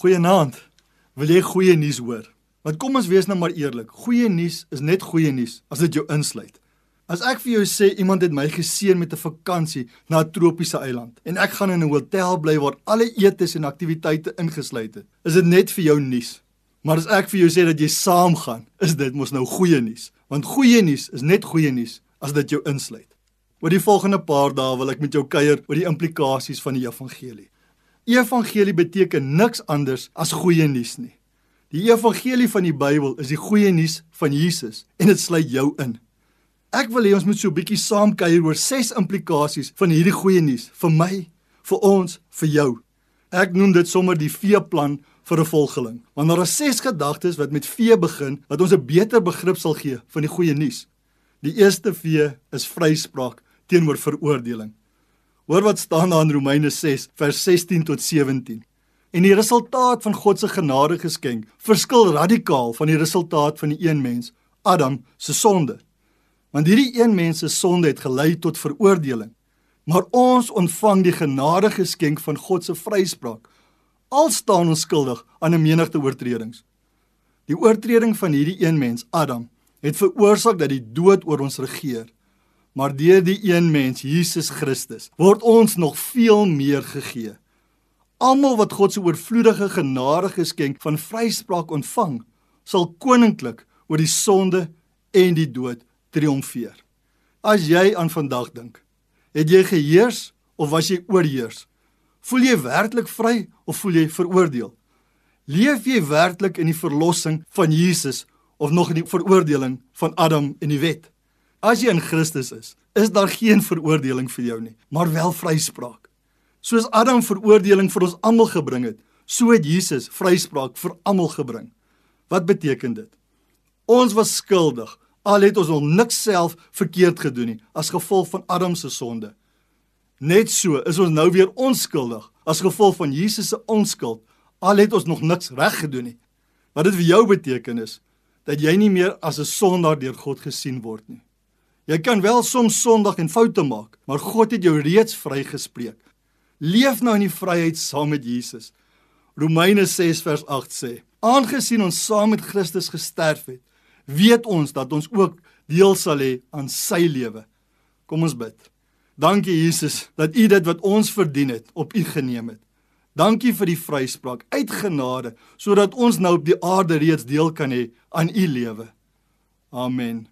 Goeienaand. Wil jy goeie nuus hoor? Want kom ons wees nou maar eerlik. Goeie nuus is net goeie nuus as dit jou insluit. As ek vir jou sê iemand het my geseën met 'n vakansie na 'n tropiese eiland en ek gaan in 'n hotel bly waar alle etes en aktiwiteite ingesluit is, is dit net vir jou nuus. Maar as ek vir jou sê dat jy saam gaan, is dit mos nou goeie nuus. Want goeie nuus is net goeie nuus as dit jou insluit. Oor die volgende paar dae wil ek met jou kuier oor die implikasies van die evangelie. Evangelie beteken niks anders as goeie nuus nie. Die evangelie van die Bybel is die goeie nuus van Jesus en dit sluit jou in. Ek wil hê ons moet so 'n bietjie saam kuier oor ses implikasies van hierdie goeie nuus vir my, vir ons, vir jou. Ek noem dit sommer die veeplan vir 'n volgeling. Want daar is ses gedagtes wat met vee begin wat ons 'n beter begrip sal gee van die goeie nuus. Die eerste vee is vryspraak teenoor veroordeling. Hoor wat staan daar in Romeine 6 vers 16 tot 17. En die resultaat van God se genade geskenk verskil radikaal van die resultaat van die een mens, Adam se sonde. Want hierdie een mens se sonde het gelei tot veroordeling. Maar ons ontvang die genade geskenk van God se vryspraak. Al staan ons skuldig aan 'n menigte oortredings. Die oortreding van hierdie een mens, Adam, het veroorsaak dat die dood oor ons regeer maar deur die een mens, Jesus Christus, word ons nog veel meer gegee. Almal wat God se oorvloedige genade geskenk van vryspraak ontvang, sal koninklik oor die sonde en die dood triomfeer. As jy aan vandag dink, het jy geheers of was jy oorheers? Voel jy werklik vry of voel jy veroordeel? Leef jy werklik in die verlossing van Jesus of nog in die veroordeling van Adam en die wet? As jy in Christus is, is daar geen veroordeling vir jou nie, maar wel vryspraak. Soos Adam veroordeling vir ons almal gebring het, so het Jesus vryspraak vir almal gebring. Wat beteken dit? Ons was skuldig, al het ons nog niks self verkeerd gedoen nie as gevolg van Adam se sonde. Net so is ons nou weer onskuldig as gevolg van Jesus se onskuld, al het ons nog niks reg gedoen nie. Wat dit vir jou beteken is dat jy nie meer as 'n sondaar deur God gesien word nie. Jy kan wel soms sondig en foute maak, maar God het jou reeds vrygespreek. Leef nou in die vryheid saam met Jesus. Romeine 6 vers 8 sê: Aangesien ons saam met Christus gesterf het, weet ons dat ons ook deel sal hê aan sy lewe. Kom ons bid. Dankie Jesus dat U dit wat ons verdien het op U geneem het. Dankie vir die vryspraak uit genade sodat ons nou op die aarde reeds deel kan hê aan U lewe. Amen.